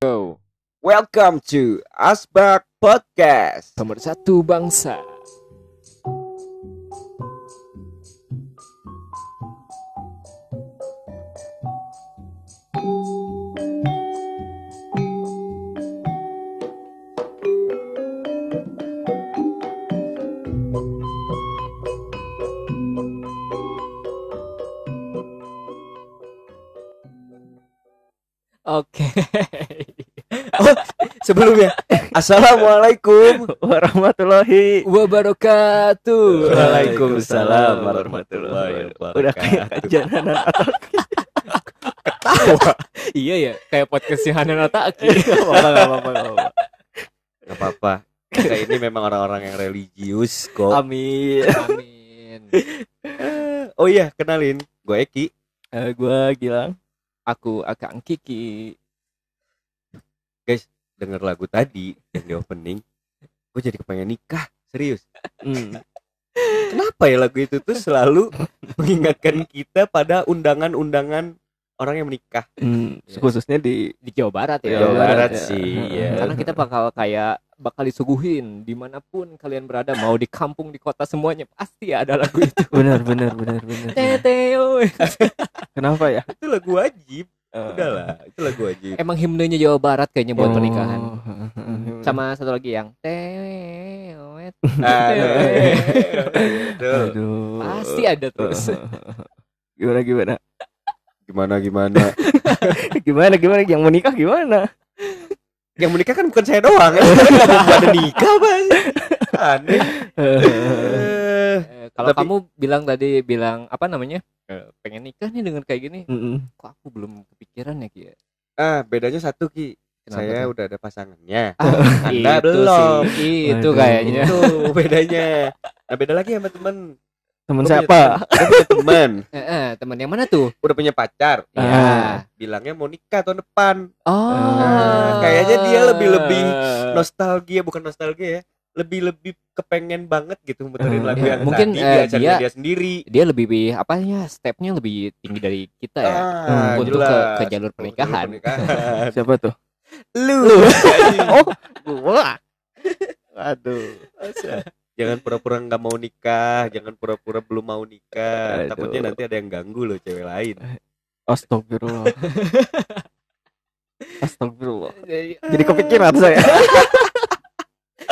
Go. Welcome to Asbak Podcast. Nomor satu bangsa. Sebelumnya, Assalamualaikum. warahmatullahi Wabarakatuh. Waalaikumsalam warahmatullahi udah kayak atau Iya ya, kayak podcast si Hanan Ataki. apa apa Gak apa-apa. Kita ini memang orang-orang yang religius kok. amin Amin. Oh iya, kenalin. Gue Eki. Eh, gua Gilang Aku Akang Kiki. Denger lagu tadi yang di opening. Gue jadi kepengen nikah. Serius. hmm. Kenapa ya lagu itu tuh selalu mengingatkan kita pada undangan-undangan orang yang menikah. hmm, khususnya di Di Jawa Barat ya. Jawa Barat ya. sih, ya. Karena kita bakal kayak bakal disuguhin di mana pun kalian berada mau di kampung di kota semuanya pasti ada lagu itu benar benar benar benar Teteo kenapa ya Itu lagu wajib. Eh, Udahlah, itu lagu wajib. emang himnenya Jawa Barat kayaknya buat oh. pernikahan. Sama satu lagi yang tewet Ah, Aduh. pasti ada terus. Gimana gimana? Gimana gimana? gimana gimana? Yang menikah gimana? Yang menikah kan bukan saya doang. Ada nikah bang Aneh Eh, Eh, kalau Tapi- kamu bilang tadi bilang apa namanya Eh, pengen nikah nih dengan kayak gini Mm-mm. kok aku belum kepikiran ya Ki ya? Ah bedanya satu Ki. Kenapa Saya tuh? udah ada pasangannya. Ah, Anda itu belum. sih, itu Aduh. kayaknya. Itu bedanya. Nah beda lagi sama temen. Temen punya siapa? temen- punya temen. Eh, eh, teman yang mana tuh? Udah punya pacar. Ah. Iya. Bilangnya mau nikah tahun depan. Oh, Nah, kayaknya dia lebih-lebih Nostalgia bukan nostalgia ya Lebih-lebih kepengen banget gitu muterin Hmm, lagu ya, yang mungkin, tadi di acaranya dia- dia sendiri dia lebih apa ya stepnya lebih tinggi dari kita ya Ah, untuk ke, ke jalur pernikahan. Pernikahan. siapa tuh Lu. oh gua aduh jangan pura-pura nggak mau nikah, jangan pura-pura belum mau nikah. Aduh. Takutnya nanti ada yang ganggu loh cewek lain. Astagfirullah. Astagfirullah. Jadi kepikiran saya.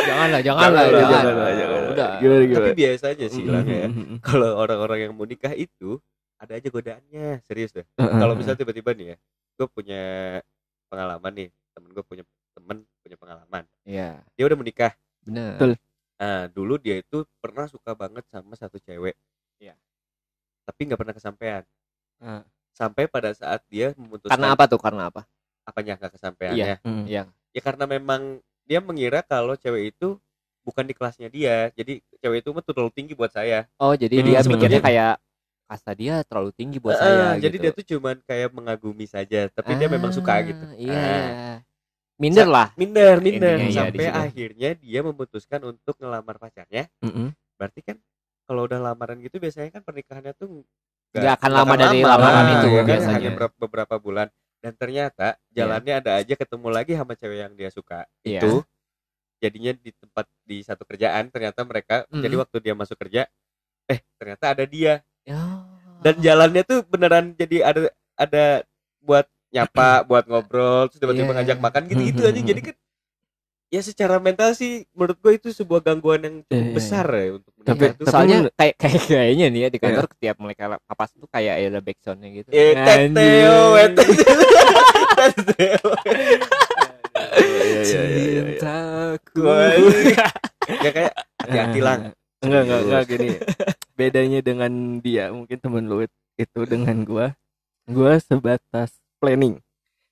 Janganlah, janganlah, Janganlah, jangan. janganlah, janganlah. Udah. Gimana Tapi gimana? biasanya sih Lang ya, kalau orang-orang yang mau nikah itu ada aja godaannya, serius deh. Kalau misalnya tiba-tiba nih ya, gue punya pengalaman nih, temen gue punya temen punya pengalaman. Iya, Dia udah menikah. benar. Betul. Nah, dulu dia itu pernah suka banget sama satu cewek. Iya. Tapi nggak pernah kesampaian. Sampai pada saat dia memutuskan Karena apa tuh? Karena apa? apanya nggak kesampaiannya. Mm. Iya. ya karena memang dia mengira kalau cewek itu bukan di kelasnya dia jadi cewek itu tuh terlalu tinggi buat saya Oh, jadi Jadi dia sebenarnya- mikirnya kayak kasta dia terlalu tinggi buat Eh, saya jadi gitu. dia tuh cuman kayak mengagumi saja tapi dia memang suka gitu Ah, Iya. Ah. iya. Minder lah. minder minder Intinya iya, sampai situ. akhirnya dia memutuskan untuk ngelamar pacarnya Mm-mm. berarti kan kalau udah lamaran gitu biasanya kan pernikahannya tuh Nggak akan lama dari lamaran Ah, itu kan? biasanya. hanya beberapa bulan dan ternyata jalannya ada aja ketemu lagi sama cewek yang dia suka Iya. itu jadinya di tempat di satu kerjaan ternyata mereka Mm. jadi waktu dia masuk kerja eh ternyata ada dia Ya. dan jalannya tuh beneran jadi ada ada buat nyapa buat ngobrol terus tiba-tiba Iya. ngajak makan gitu gitu aja jadi kan ya secara mental sih menurut gue itu sebuah gangguan yang cukup Iya, iya, besar ya untuk Tapi- tapi Soalnya kayak kayak kayaknya nih ya di kantor setiap mereka papas tuh kayak ada backsoundnya gitu. eh teteo Iya, iya, iya, iya, iya. Cintaku. ya kayak hati-hati lang Enggak, enggak, enggak gini. Bedanya dengan dia, mungkin temen lu itu dengan gua, gua sebatas planning.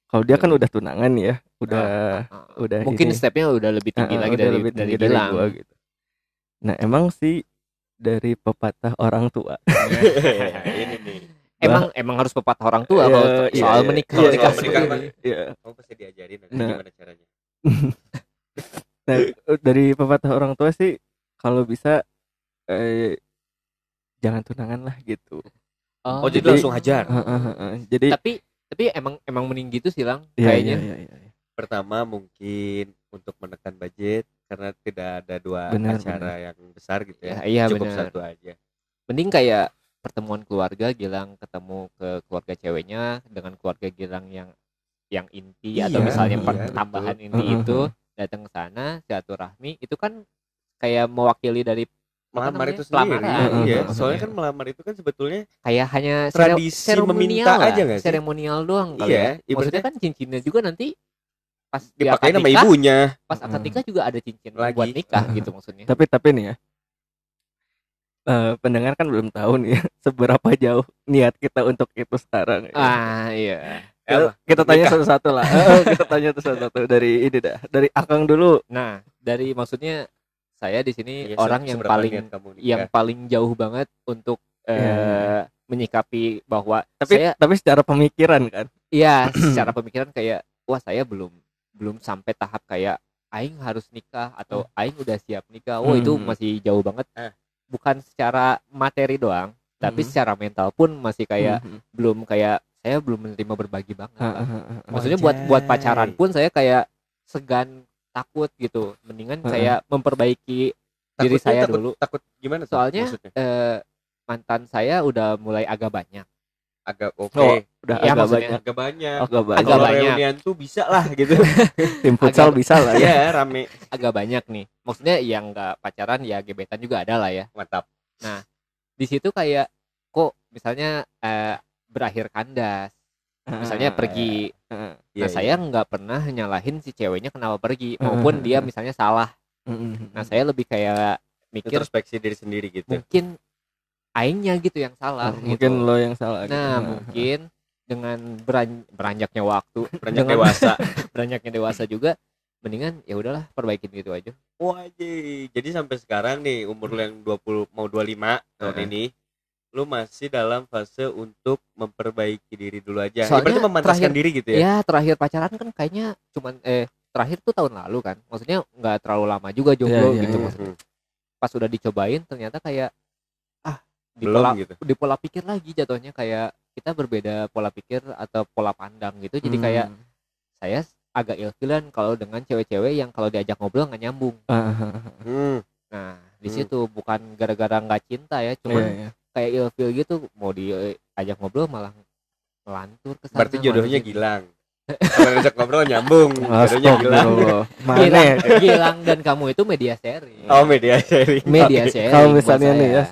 Kalau dia kan udah tunangan ya, udah Ah, udah Mungkin ini. stepnya udah lebih tinggi Ah, lagi udah dari lebih dari tinggi dari bilang. gua gitu. Nah, emang sih dari pepatah orang tua. ini nih Emang emang harus pepatah orang tua Iya, kalau iya, soal iya. menikah. Kalau menikah soal menikah Iya. kamu pasti diajarin nanti Nah. gimana caranya Nah, dari pepatah orang tua sih kalau bisa eh, jangan tunangan lah gitu. oh jadi Jadi- langsung hajar Heeh, heeh. Jadi Tapi tapi emang emang mending gitu sih lang iya, kayaknya. iya, iya, iya. pertama mungkin untuk menekan budget karena tidak ada dua Benar, acara yang besar gitu ya, Ya, iya, cukup benar. satu aja mending kayak pertemuan keluarga Gilang ketemu ke keluarga ceweknya dengan keluarga Gilang yang yang inti atau Iya, misalnya iya, per- betul. tambahan inti Heeh, itu datang ke sana silaturahmi itu kan kayak mewakili dari melamar itu sendiri Pelamaran. iya Heeh, soalnya heeh. kan melamar itu kan sebetulnya kayak hanya Tradisi seremonial meminta lah, aja nggak sih? seremonial doang kali Iya, ya. ibaratnya- Maksudnya kan cincinnya juga nanti pas dipakai nama nikah, ibunya pas akad nikah juga ada cincin Lagi. buat nikah Heeh. gitu maksudnya. tapi tapi nih ya eh, pendengar kan belum tahu nih ya, seberapa jauh niat kita untuk itu sekarang ya. Ah iya. kita, kita tanya satu-satu lah Eh, kita tanya satu-satu dari ini dah dari akang dulu Nah, dari maksudnya saya di sini Iya, orang yang paling yang paling jauh banget untuk eh, Iya. menyikapi bahwa tapi saya tapi secara pemikiran kan iya secara pemikiran kayak wah saya belum belum sampai tahap kayak aing harus nikah atau aing udah siap nikah. Oh, itu Hmm. masih jauh banget. Eh. Bukan secara materi doang, tapi Hmm. secara mental pun masih kayak Mhm. belum kayak saya belum menerima berbagi banget. Maksudnya buat buat Wajay. pacaran pun saya kayak segan takut gitu. Mendingan Heeh. saya memperbaiki diri Takutnya saya takut, dulu. takut gimana tuh Soalnya eh, mantan saya udah mulai agak banyak. agak oke Oh, udah Iya, agak banyak agak banyak agak banyak Agak kalau banyak. reunian tuh bisa lah gitu tim futsal agak- bisa lah ya ya rame Agak banyak nih. Maksudnya yang nggak pacaran ya gebetan juga ada lah ya. mantap Di situ kayak kok misalnya eh, berakhir kandas. Misalnya Ah, pergi. Ah, Iya, Nah, iya. saya nggak pernah nyalahin si ceweknya kenapa pergi maupun dia misalnya salah. mhm. Nah, saya lebih kayak mikir introspeksi diri sendiri gitu mungkin aingnya gitu yang salah Oh, mungkin gitu. lo yang salah gitu. Nah, mungkin dengan beran- beranjaknya waktu, beranjak dengan dewasa beranjaknya dewasa juga, mendingan ya udahlah perbaikin gitu aja. Wajib. Jadi sampai sekarang nih umur lu yang 20 mau 25 tahun ini lu masih dalam fase untuk memperbaiki diri dulu aja. Soalnya Ibaratnya memantaskan terakhir- diri gitu ya. Ya terakhir pacaran kan kayaknya cuman eh terakhir tuh tahun lalu kan, maksudnya nggak terlalu lama juga jomblo Iya, iya, gitu iya. maksudnya. Hmm, Pas udah dicobain ternyata kayak ah di Belum pola gitu. di pola pikir lagi jatuhnya kayak kita berbeda pola pikir atau pola pandang gitu. Jadi kayak Hmm. saya agak ilfilan kalau dengan cewek-cewek yang kalau diajak ngobrol nggak nyambung. Ah, ah, ah. Hmm. Nah, di Hmm. situ bukan gara-gara nggak cinta ya, cuman Iya, iya. Kayak ilfil gitu mau diajak ngobrol malah melantur ke sana. Berarti jodohnya Gilang. Kalau ngajak ngobrol nyambung. Jodohnya Gilang. Mana Gilang, ya? Gilang dan kamu itu media sharing. Oh, media sharing. media sharing. Kalau misalnya nih ya.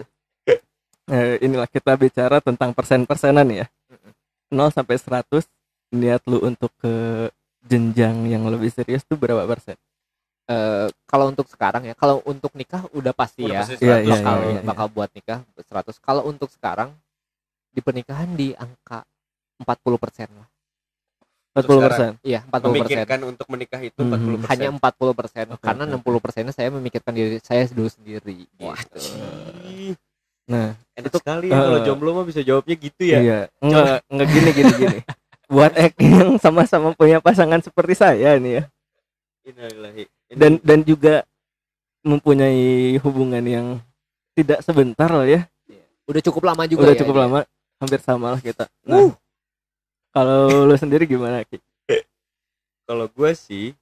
Eh, inilah kita bicara tentang persen-persenan ya. 0 sampai 100 niat lu untuk ke jenjang yang lebih serius tuh berapa persen? Eh, kalau untuk sekarang ya, kalau untuk nikah udah pasti Udah ya. pasti Iya, 100. iya, bakal iya, iya. bakal buat nikah 100. Kalau untuk sekarang di pernikahan di angka 40% lah. 40 persen. Iya, 40%. Memikirkan untuk menikah itu Mhm. 40%. Hanya 40% Oke, karena oke, 60 persennya saya memikirkan diri saya dulu sendiri. Wah, gitu. Nah, enak Itu- sekali ya kalau Eh. jomblo mah bisa jawabnya gitu ya. iya. Enggak, enggak gini gini gini. Buat ek yang sama-sama punya pasangan seperti saya nih ya. Innalillahi. Dan dan juga mempunyai hubungan yang tidak sebentar lah ya. Udah cukup lama juga Udah ya cukup ini. lama, hampir sama lah kita. Nah, kalau lu sendiri gimana Ki? kalau gue sih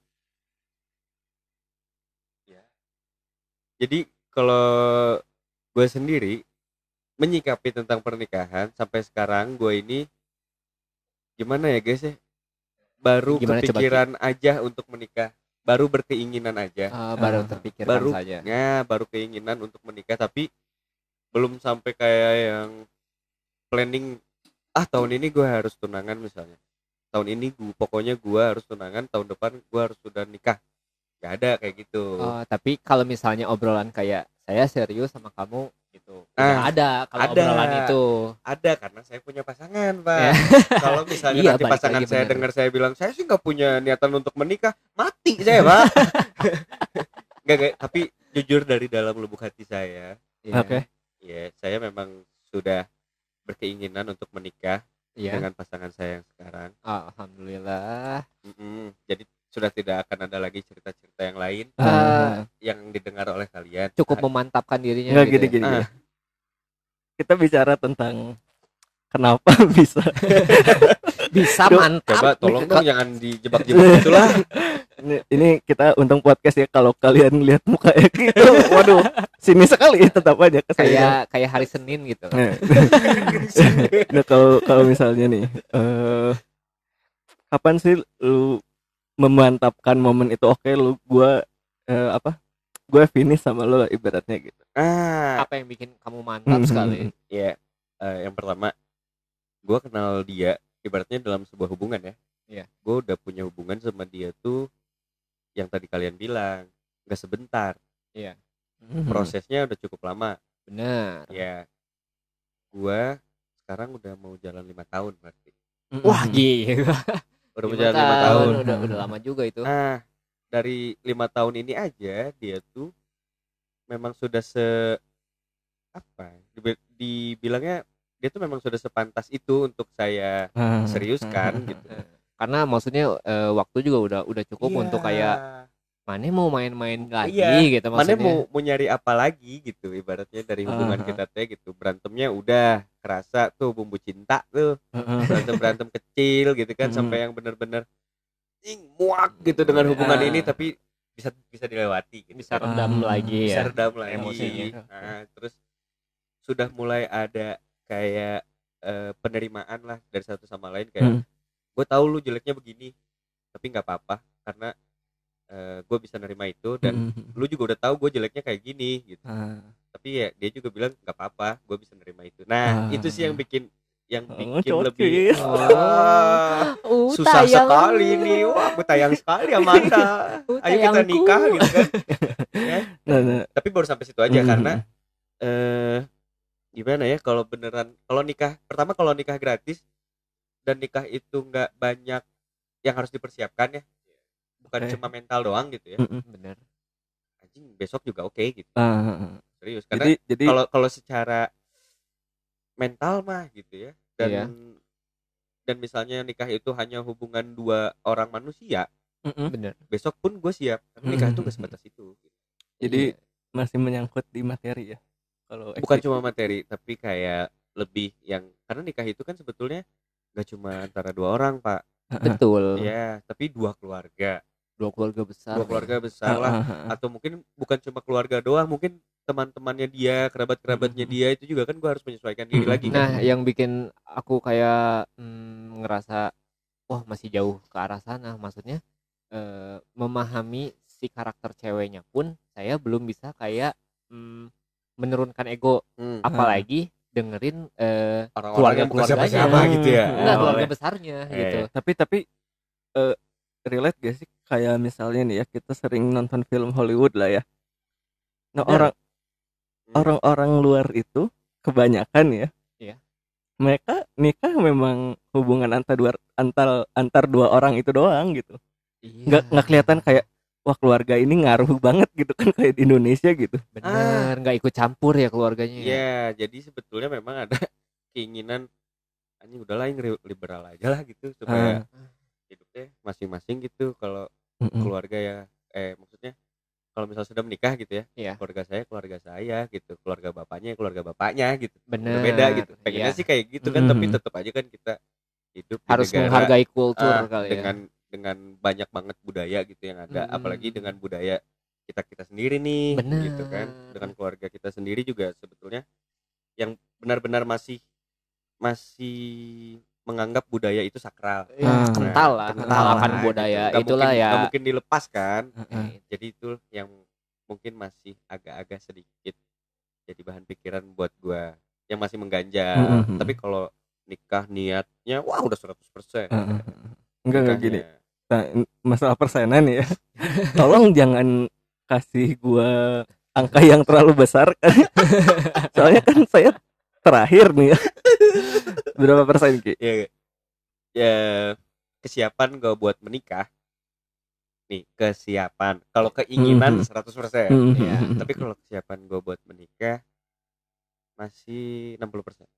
ya jadi kalau gue sendiri menyikapi tentang pernikahan sampai sekarang gue ini gimana ya guys ya baru Gimana, coba, kepikiran aja untuk menikah baru berkeinginan aja. Eh, baru terpikirkan baru saja. ya baru keinginan untuk menikah tapi belum sampai kayak yang planning ah tahun ini gue harus tunangan misalnya. Tahun ini gue pokoknya gue harus tunangan tahun depan gue harus sudah nikah. Gak ada kayak gitu. Oh, tapi kalau misalnya obrolan kayak saya serius sama kamu gitu. Ah, Udah ada kalau ada. obrolan itu. ada karena saya punya pasangan pak Ya. kalau misalnya Iya, nanti pasangan lagi, saya dengar saya bilang saya sih nggak punya niatan untuk menikah mati saya pak Nggak, nggak, tapi jujur dari dalam lubuk hati saya Iya. Oke. ya saya memang sudah berkeinginan untuk menikah Iya. dengan pasangan saya yang sekarang Alhamdulillah. Mm-mm. jadi sudah tidak akan ada lagi cerita-cerita yang lain Ah, yang didengar oleh kalian cukup Ah, memantapkan dirinya Enggak gitu. gini ya. gini. Ah. Kita bicara tentang kenapa bisa bisa Duh, mantap Coba tolong dong jangan dijebak-jebak itulah. ini, ini kita untung podcast ya kalau kalian lihat muka Eki itu waduh sini sekali tetap aja ke saya kayak kayak hari Senin gitu Nah, nah kalau kalau misalnya nih eh kapan sih lu memantapkan momen itu oke lu gua eh, apa gue finish sama lu lah ibaratnya gitu Ah, apa yang bikin kamu mantap Hmm. sekali ya eh, yang pertama gua kenal dia ibaratnya dalam sebuah hubungan ya. Iya. Gue udah punya hubungan sama dia tuh yang tadi kalian bilang nggak sebentar. Hmm. Prosesnya udah cukup lama. benar Ya, gua sekarang udah mau jalan lima tahun berarti. Hmm. wah gila Udah mau Lima lima tahun. udah udah lama juga itu Nah, dari lima tahun ini aja dia tuh memang sudah se apa? ya, dibi- Dibilangnya dia tuh memang sudah sepantas itu untuk saya Ah. seriuskan gitu. karena maksudnya eh, waktu juga udah udah cukup Iya. untuk kayak mana mau main-main lagi Iya, gitu Mana maksudnya mau mau nyari apa lagi gitu ibaratnya dari hubungan Ah. kita teh gitu. Berantemnya udah kerasa tuh bumbu cinta tuh. Heeh. Berantem-berantem kecil gitu kan Mm. sampai yang bener-bener ing muak gitu dengan hubungan Ah. ini tapi bisa bisa dilewati gitu. bisa redam Ah. lagi bisa ya redam lagi emosinya. Nah, terus sudah mulai ada kayak eh, penerimaan lah dari satu sama lain kayak Hmm. gue tahu lu jeleknya begini tapi nggak apa-apa karena gue bisa nerima itu dan Hmm. lu juga udah tahu gue jeleknya kayak gini gitu Ah. tapi ya dia juga bilang nggak apa-apa gue bisa nerima itu nah Ah. itu sih yang bikin yang Oh, bikin cocok. lebih Ah, Uh, susah tayang. sekali nih wah gue tayang sekali Amanda Uh, ayo kita nikah gitu kan Ya, Nah, nah. tapi baru sampai situ aja Hmm. karena eh gimana ya kalau beneran kalau nikah pertama kalau nikah gratis dan nikah itu nggak banyak yang harus dipersiapkan ya bukan cuma mental doang gitu ya Mm-mm. bener anjing besok juga oke gitu Ah. serius karena jadi jadi kalau kalau secara mental mah gitu ya dan Iya. dan misalnya nikah itu hanya hubungan dua orang manusia Mm-mm. bener besok pun gue siap karena nikah itu Hmm. gak sebatas itu jadi Iya. masih menyangkut di materi ya kalau bukan cuma materi tapi kayak lebih yang karena nikah itu kan sebetulnya gak cuma antara dua orang pak betul ya tapi dua keluarga dua keluarga besar dua keluarga besar Ah, lah ah, ah. atau mungkin bukan cuma keluarga doang mungkin teman-temannya dia kerabat kerabatnya dia itu juga kan gue harus menyesuaikan diri Hmm. lagi kan nah yang bikin aku kayak mm, ngerasa wah masih jauh ke arah sana maksudnya eh, memahami si karakter ceweknya pun saya belum bisa kayak mm, menurunkan ego Hmm. apalagi dengerin eh, orang-orang Keluarga- keluarganya. siapa-siapa gitu ya enggak Oh, keluarga iya. besarnya Iya, gitu iya. tapi tapi eh, relate gak sih kayak misalnya nih ya kita sering nonton film Hollywood lah ya nah Bener. orang Hmm. orang-orang luar itu kebanyakan ya Iya. mereka nikah memang hubungan antar dua antar antar dua orang itu doang gitu Iya, nggak nggak kelihatan kayak wah keluarga ini ngaruh banget gitu kan kayak di Indonesia gitu bener nggak ikut campur ya keluarganya ya. Iya, jadi sebetulnya memang ada keinginan anjing udahlah yang liberal aja lah gitu supaya hidupnya masing-masing gitu kalau Mm-mm. keluarga ya eh maksudnya kalau misalnya sudah menikah gitu ya Iya. keluarga saya keluarga saya gitu keluarga bapaknya keluarga bapaknya gitu bener beda gitu pengennya Iya. sih kayak gitu kan tapi Mm. tetap aja kan kita hidup di harus negara, menghargai kultur ah, kali ya dengan dengan banyak banget budaya gitu yang ada Mm. apalagi dengan budaya kita kita sendiri nih Bener. gitu kan dengan keluarga kita sendiri juga sebetulnya yang benar-benar masih masih menganggap budaya itu sakral Ya, Ah. kental lah Kental kental akan lah, budaya gitu. Nggak itulah mungkin- ya nggak mungkin dilepas kan Heeh. jadi itu yang mungkin masih agak-agak sedikit jadi bahan pikiran buat gua yang masih mengganjal Mm-mm. tapi kalau nikah niatnya wah udah 100% Heeh. enggak enggak gini. Nah, masalah persenan ya tolong jangan kasih gua angka yang terlalu besar kan soalnya kan saya terakhir nih ya berapa persen ki ya, ya kesiapan gue buat menikah nih kesiapan kalau keinginan. 100% Hmm. Iya, tapi kalau kesiapan gue buat menikah masih 60%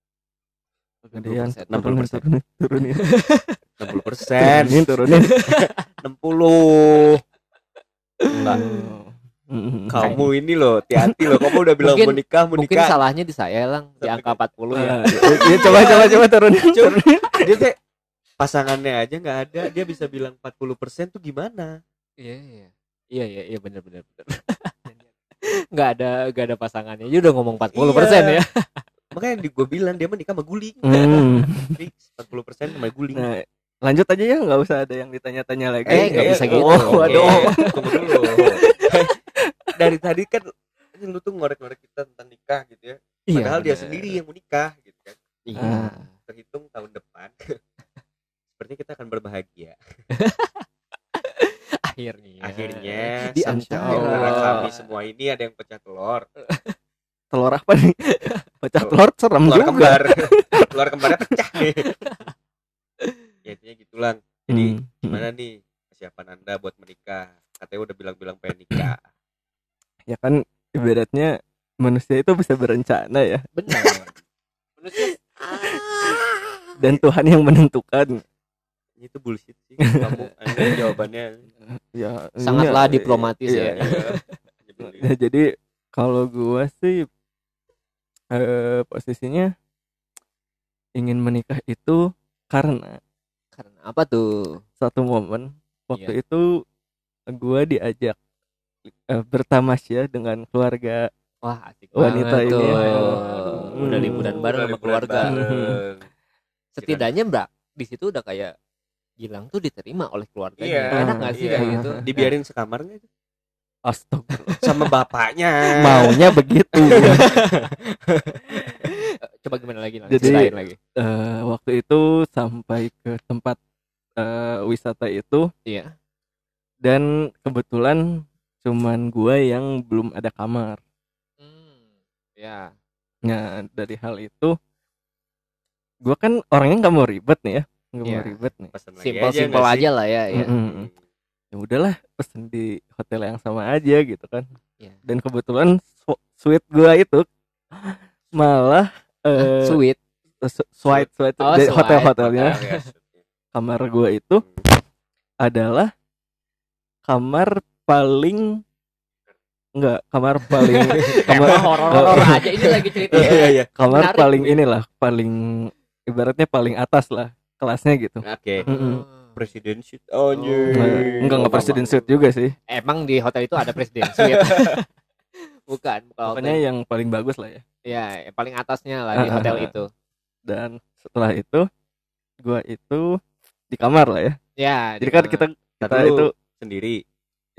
Gedean, 60%. turunin, 60%. turunin, turunin, 60% turunin, turunin. 60 enggak Oh. Mm, Kamu ini loh, hati-hati loh. Kamu udah bilang Mungkin- mau nikah, mau Mungkin salahnya di saya lang di angka 40 ya. Ah, ya, coba coba coba turunin. Cuk, dia teh pasangannya aja nggak ada, dia bisa bilang 40% tuh gimana? Iya iya. Iya iya iya benar benar benar. Nggak ada nggak ada pasangannya. Dia udah ngomong 40% Iya. ya. Makanya di gue bilang dia menikah sama guling. Hmm. Fix 40% sama guling. Nah, lanjut aja ya nggak usah ada yang ditanya-tanya lagi. Eh, nggak bisa gitu. Oh, waduh. Eh, tunggu dulu. Dari tadi kan lu tuh ngorek-ngorek kita tentang nikah gitu ya. Padahal dia sendiri yang mau nikah gitu kan. Iya. Ah. Terhitung tahun depan. Sepertinya kita akan berbahagia. Akhirnya. Akhirnya Di antara kami semua ini ada yang pecah telur. Telur apa nih? Pecah telur serem Telur juga. kembar. telur kembarnya pecah nih. Ya intinya gitu lang. Jadi Hmm. gimana nih persiapan anda buat menikah? Katanya udah bilang-bilang pengen nikah. Ya kan ibaratnya manusia itu bisa berencana ya Benar. Manusia dan Tuhan yang menentukan. Ini tuh bullshit sih kamu jawabannya. Ya sangatlah diplomatis iya. ya. Nyebelin. Ya, jadi kalau gua sih eh posisinya ingin menikah itu karena Karena apa tuh? satu momen waktu Iya. itu gua diajak eh, bertamasya dengan keluarga Wah, asik Wanita banget ini. tuh. Aduh. Udah liburan bareng Udah sama keluarga. bareng. Setidaknya Mbak di situ udah kayak Gilang tuh diterima oleh keluarganya. Iya, Enak gak sih iya. kayak gitu? Dibiarin sekamar itu? Astagfirullah sama bapaknya. maunya begitu Coba gimana lagi? Lang? Jadi- lagi. Eh, waktu itu sampai ke tempat eh, wisata itu Iya. dan kebetulan cuman gua yang belum ada kamar Hmm. Ya. nah dari hal itu gua kan orangnya nggak mau ribet nih ya nggak mau Iya. ribet nih Simpel-simpel nggak sih? aja lah ya. ya. Mm-mm. ya udahlah pesen di hotel yang sama aja gitu kan Iya. dan kebetulan su- suite gua itu malah eh Sweet. su- suite suite Oh, suite. hotel-hotelnya Hotel, ya. kamar gua itu adalah kamar paling enggak kamar paling kamar Emang horor-horor aja ini lagi cerita. Iya iya. kamar Menarik paling inilah paling ibaratnya paling atas lah kelasnya gitu Oke. Mm-mm. Presiden shit. Oh, Oh. Nah, enggak enggak presiden suite juga sih Emang di hotel itu ada presiden suite. bukan, bukan pokoknya hotel. yang paling bagus lah ya Ya, yang paling atasnya lah di hotel itu. dan setelah itu gua itu di kamar lah ya Ya, jadi kan kita kita itu sendiri.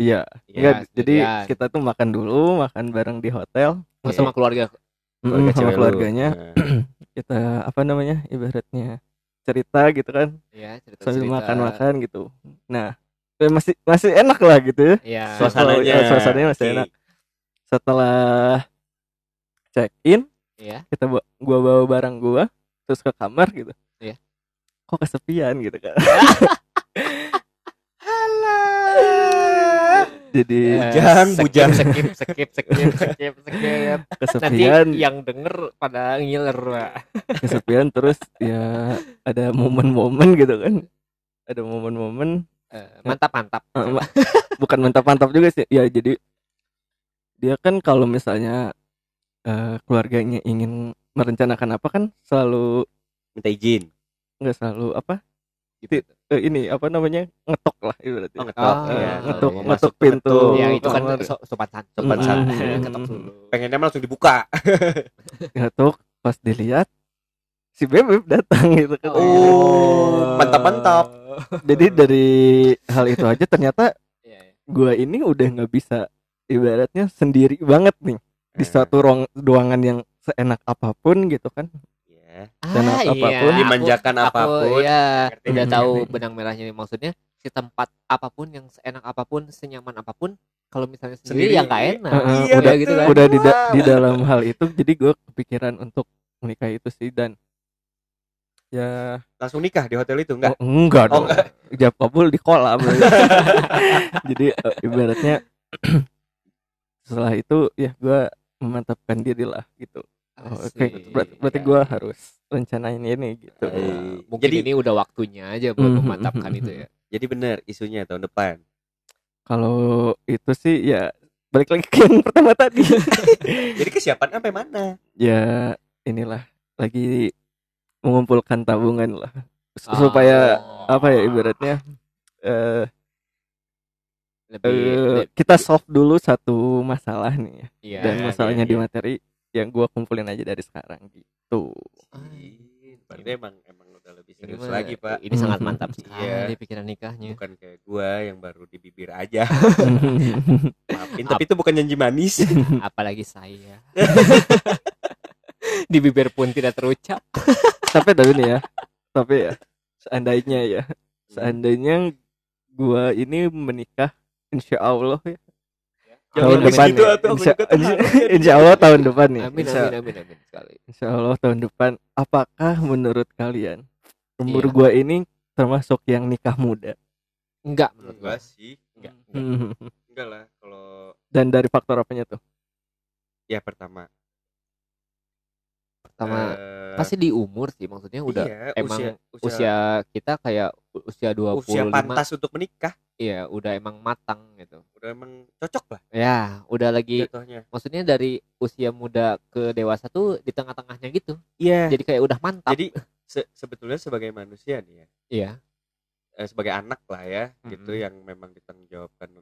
iya Ya, enggak jadi kita tuh makan dulu makan bareng di hotel sama keluarga. Mm, sama keluarganya Nah, kita apa namanya ibaratnya cerita gitu kan Ya, cerita sambil makan-makan gitu nah eh, masih masih enak lah gitu ya Ya. Suasananya. Iya, suasananya masih enak. Setelah check in Ya. kita bawa, gua bawa barang gua terus ke kamar gitu Iya. kok kesepian gitu kan jadi Eh, Bujang, skip, bujang. Skip, skip, skip, skip, skip. Nanti kesepian yang denger pada ngiler, Pak. kesepian terus ya ada momen-momen gitu kan ada momen-momen Eh, mantap, mantap. Eh, ma- bukan mantap-mantap juga sih ya jadi dia kan kalau misalnya eh, keluarganya ingin merencanakan apa kan selalu minta izin. nggak selalu apa Gitu. eh, ini apa namanya ngetok lah ibaratnya Oh, ngetok. Ah, Iya, ngetok mau ngetok masuk pintu betul. ya itu kan so- sopan santun. Sopan dulu. Pengennya langsung dibuka. ngetok pas dilihat si bebek datang gitu kan Oh, mantap-mantap. jadi dari hal itu aja ternyata Iya, iya. gua ini udah nggak bisa ibaratnya sendiri banget nih. Di Eh, suatu ruang ruangan yang seenak apa pun gitu kan. Ya. Dan Ah, apa pun, iya. Aku- dimanjakan aku, apa pun. ya Ngerti, udah tahu ngerti. benang merahnya. Maksudnya si tempat apa pun yang seenak apa pun senyaman apa pun kalau misalnya sendiri, Sendiri, ya nggak enak. Heeh, Iya, udah gitu kan? udah di, da- di dalam hal itu jadi gue kepikiran untuk menikah itu sih dan ya Langsung nikah di hotel itu enggak? oh, enggak Oh, dong. jawab kabul di kolam. Jadi eh, ibaratnya setelah itu ya gue memantapkan diri lah gitu Oh, oke Asik. berarti, berarti gue harus rencanain ini gitu Nah, mungkin Jadi- ini udah waktunya aja buat Mhm, memantapkan itu ya Jadi bener isunya tahun depan. kalau itu sih ya balik lagi ke yang pertama tadi Jadi kesiapan sampai mana? ya inilah lagi mengumpulkan tabungan lah Ah. supaya apa ya ibaratnya eh lebih, eh, le- kita solve dulu satu masalah nih ya. iya, dan iya, masalahnya di iya. materi yang gua kumpulin aja dari sekarang gitu Ih, Berarti emang emang udah lebih ini serius mah- lagi pak. ini sangat mantap sekali Iya. pikiran nikahnya Bukan kayak gua yang baru di bibir aja. Maafin, tapi itu bukan janji manis. apalagi saya di bibir pun tidak terucap tapi tapi nih ya tapi ya seandainya ya seandainya gua ini menikah insya Allah ya tahun depan gitu, ya. insya, insya Allah tahun depan nih amin insya, amin amin amin sekali. Insya Allah tahun depan. Apakah menurut kalian umur Iya. gua ini termasuk yang nikah muda? Enggak menurut gua. Enggak sih. enggak, enggak. Enggak lah kalau dan dari faktor apanya tuh? Ya pertama sama eh, pasti di umur sih maksudnya udah iya, emang usia, usia, kita kayak usia 25 usia pantas untuk menikah. Iya udah emang matang gitu. Udah emang cocok lah. Ya udah lagi jatuhnya. maksudnya dari usia muda ke dewasa tuh di tengah-tengahnya gitu. Iya. Jadi kayak udah mantap. Jadi se- sebetulnya sebagai manusia nih ya. Iya. Eh, sebagai anak lah ya gitu Mm-mm. yang memang ditanggung jawabkan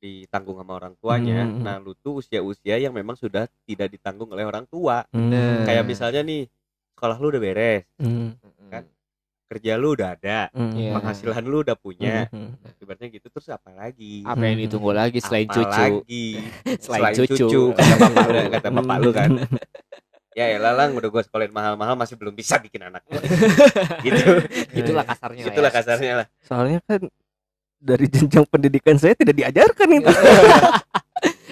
ditanggung sama orang tuanya Mm-mm. nah lu tuh usia-usia yang memang sudah tidak ditanggung oleh orang tua Bener. kayak misalnya nih sekolah lu udah beres Hmm. Mm-mm. Kan? kerja lu udah ada Hmm. Iya. penghasilan lu udah punya Hmm. ibaratnya gitu terus apa lagi apa yang ditunggu lagi selain Apa cucu lagi? Selain cucu. kata bapak lu kata bapak lu kan ya elah lang udah gua sekolahin mahal-mahal masih belum bisa bikin anak gitu itulah kasarnya lah itulah ya. kasarnya lah soalnya kan dari jenjang pendidikan saya tidak diajarkan itu.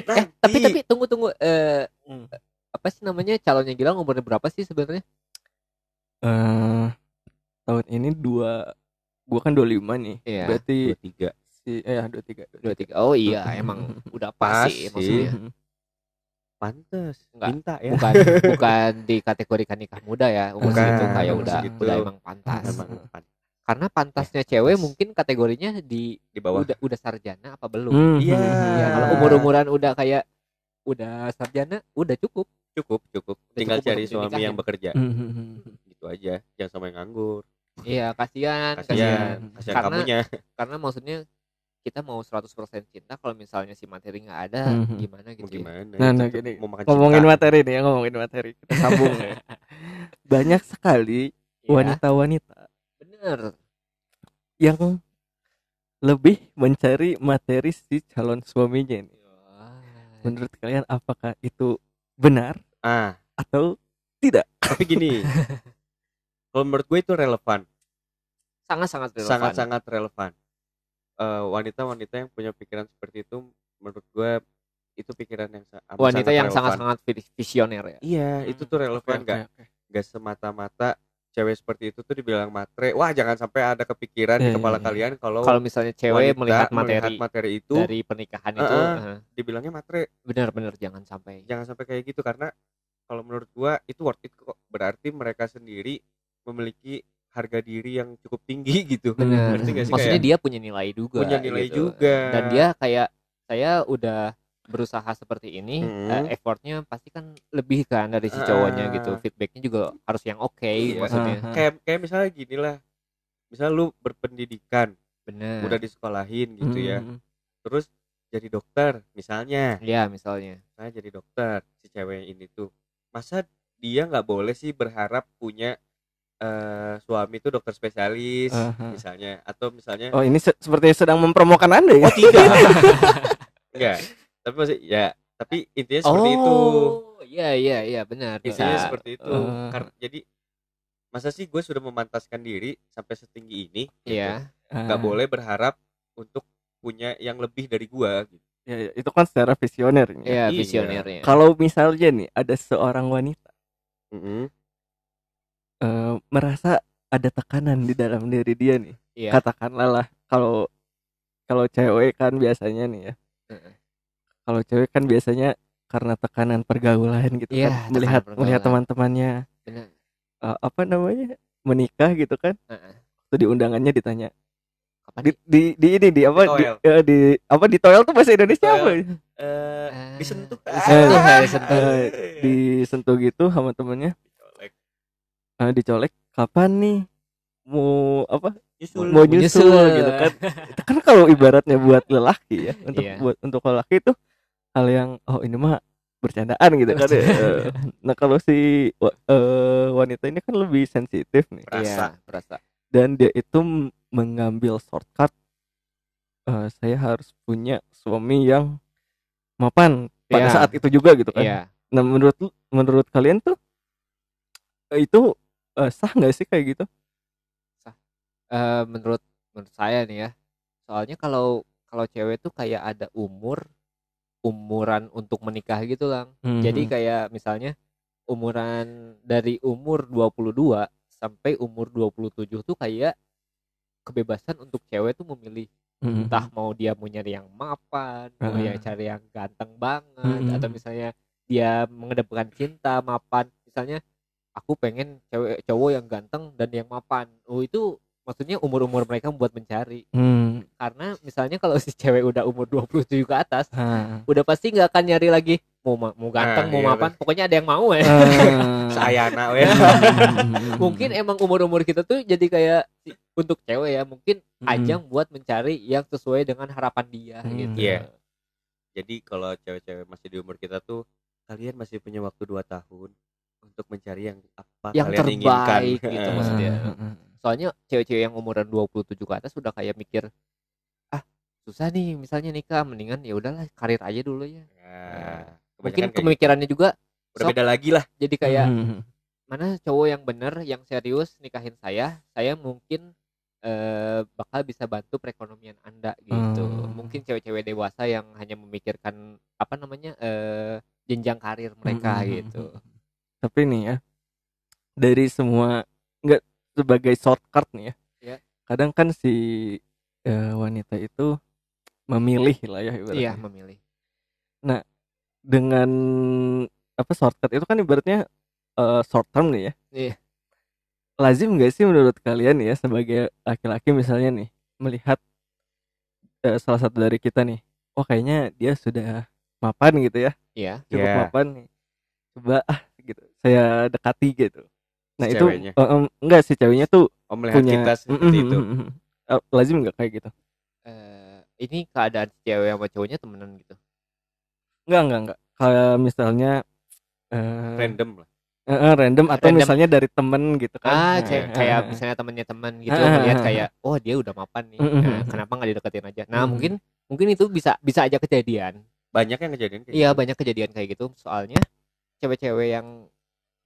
Eh tapi tapi tunggu tunggu eh Hmm. apa sih namanya calonnya Gilang umurnya berapa sih sebenarnya? Eh tahun ini dua gua kan 25 nih. Iya. berarti dua tiga. si eh ya 23 dua tiga. Oh iya emang udah pas Pas sih sih. maksudnya. Pantes Enggak. minta ya. bukan bukan dikategorikan nikah muda ya umur Bukan, segitu kayak umur udah segitu. udah emang pantas. Emang. Pan- karena pantasnya cewek mungkin kategorinya di di bawah udah udah sarjana apa belum Hmm. Iya. ya kalau Ah. umur umuran udah kayak udah sarjana udah cukup cukup cukup Udah tinggal cukup cari suami dinikahin. yang bekerja Hmm. gitu aja jangan sama yang nganggur iya kasihan kasihan kasihan kasihan Karena- kamunya karena maksudnya kita mau 100% cinta kalau misalnya si materi nggak ada Mhm. gimana gitu ya. gimana Nah, Tetep nah, gini. mau makan ngomongin cinta. materi nih ya ngomongin materi kita sambung ya. banyak sekali Iya, wanita-wanita bener yang lebih mencari materi si calon suaminya. Wah. Menurut kalian apakah itu benar ah atau tidak? tapi gini kalau menurut gue itu relevan sangat sangat relevan sangat sangat relevan Eh, wanita-wanita yang punya pikiran seperti itu menurut gue itu pikiran yang wanita yang relevan. sangat sangat visioner ya iya itu tuh relevan Oke, nggak oke, oke. nggak semata-mata cewek seperti itu tuh dibilang matre wah jangan sampai ada kepikiran Iya, di kepala iya, iya. kalian kalau kalau misalnya cewek melihat melihat materi materi itu dari pernikahan itu Heeh. eh, dibilangnya matre benar-benar jangan sampai jangan sampai kayak gitu karena kalau menurut gua itu worth it kok berarti mereka sendiri memiliki harga diri yang cukup tinggi gitu Benar. Maksudnya kayak dia punya nilai juga punya nilai gitu. juga dan dia kayak saya udah berusaha seperti ini Hmm. eh, effortnya pasti kan lebih kan dari si cowoknya gitu feedbacknya juga harus yang oke Iya. maksudnya Ah, ah. kayak kayak misalnya gini lah misal lu berpendidikan benar udah disekolahin gitu ya Hmm. terus jadi dokter misalnya ya misalnya saya jadi dokter si cewek ini tuh masa dia nggak boleh sih berharap punya eh, suami tuh dokter spesialis Aha. misalnya atau misalnya Oh ini se- seperti sedang mempromokan anda ya? oh tidak enggak tapi masih ya tapi intinya seperti itu oh iya iya iya benar intinya Bisa. seperti itu Eh. Kar- jadi masa sih gue sudah memantaskan diri sampai setinggi ini gitu. iya nggak Ah, boleh berharap untuk punya yang lebih dari gua gitu. ya, ya, itu kan secara visioner. ya. iya Iya. visionernya Kalau misalnya nih ada seorang wanita eh, merasa ada tekanan di dalam diri dia nih, iya katakanlah lah kalau kalau cewek kan biasanya nih ya, Heeh. Kalau cewek kan biasanya karena tekanan pergaulan gitu Iya, kan, melihat tekanan melihat pergaulan. teman-temannya eh, apa namanya menikah gitu kan, Heeh. waktu di undangannya ditanya kapan di, di di ini di apa di, toel. eh, di apa di toel tuh bahasa Indonesia Toel. apa Eh, Ah. disentuh Disentuh, ya, disentuh. Disentuh gitu sama temennya Dicolek. eh, dicolek kapan nih mau apa Nyusul. mau nyusul, nyusul. gitu kan kan kalau ibaratnya buat lelaki ya untuk Iya. buat untuk lelaki itu hal yang oh ini mah bercandaan gitu kan ya. Eh, nah kalau si eh, wanita ini kan lebih sensitif nih. Berasa. Iya, berasa dan dia itu mengambil shortcut eh, saya harus punya suami yang mapan pada Iya. saat itu juga gitu kan. Iya. Nah menurut menurut kalian tuh eh, itu eh, sah nggak sih kayak gitu? Eh, menurut menurut saya nih ya soalnya kalau kalau cewek tuh kayak ada umur umuran untuk menikah gitu lang jadi Mhm. kayak misalnya umuran dari umur 22 sampai umur 27 tuh kayak kebebasan untuk cewek tuh memilih Mhm. entah mau dia mau nyari yang mapan mau Heeh. yang cari yang ganteng banget Mhm. atau misalnya dia mengedepankan cinta mapan misalnya aku pengen cewek cowok yang ganteng dan yang mapan oh itu maksudnya umur-umur mereka buat mencari Hmm. Karena misalnya kalau si cewek udah umur 27 ke atas Ah. udah pasti nggak akan nyari lagi mau ma- mau ganteng Ah, mau iya, mapan pokoknya ada yang mau ya Ah. Sayana we. mungkin emang umur-umur kita tuh jadi kayak untuk cewek ya mungkin Hmm. ajang buat mencari yang sesuai dengan harapan dia Hmm. gitu Iya. Jadi kalau cewek-cewek masih di umur kita tuh kalian masih punya waktu 2 tahun untuk mencari yang apa Yang kalian inginkan. terbaik gitu Eh, maksudnya. Soalnya cewek-cewek yang umuran 27 ke atas udah kayak mikir ah susah nih misalnya nikah mendingan ya udahlah karir aja dulu ya Ya, mungkin kayak pemikirannya juga gitu. udah sok. beda lagi lah. jadi kayak Mhm. mana cowok yang bener yang serius nikahin saya saya mungkin eh, bakal bisa bantu perekonomian anda gitu Hmm. mungkin cewek-cewek dewasa yang hanya memikirkan apa namanya eh, jenjang karir mereka Mhm. gitu tapi nih ya dari semua nggak sebagai shortcut nih ya Ya. kadang kan si eh, wanita itu memilih lah ya ibaratnya iya memilih dengan apa shortcut itu kan ibaratnya eh, short term nih ya Iya. lazim nggak sih menurut kalian ya sebagai laki-laki misalnya nih melihat eh, salah satu dari kita nih oh kayaknya dia sudah mapan gitu ya iya cukup Iya. mapan nih coba ah saya dekati gitu nah Si itu ceweknya. eh, em, enggak sih ceweknya tuh Oh melihat punya kita seperti mm, itu. mm, mm. Eh, lazim nggak kayak gitu Eh, ini keadaan si cewek sama cowoknya temenan gitu enggak enggak enggak kayak misalnya eh, Random lah. eh, random atau Random. misalnya dari temen gitu kan ah eh, kayak eh, misalnya temennya teman gitu Ah, melihat ah, ah. kayak oh dia udah mapan nih Nah, kenapa nggak dideketin aja nah mungkin mungkin itu bisa bisa aja kejadian Banyak yang kejadian kayak iya gitu. banyak kejadian kayak gitu soalnya cewek-cewek yang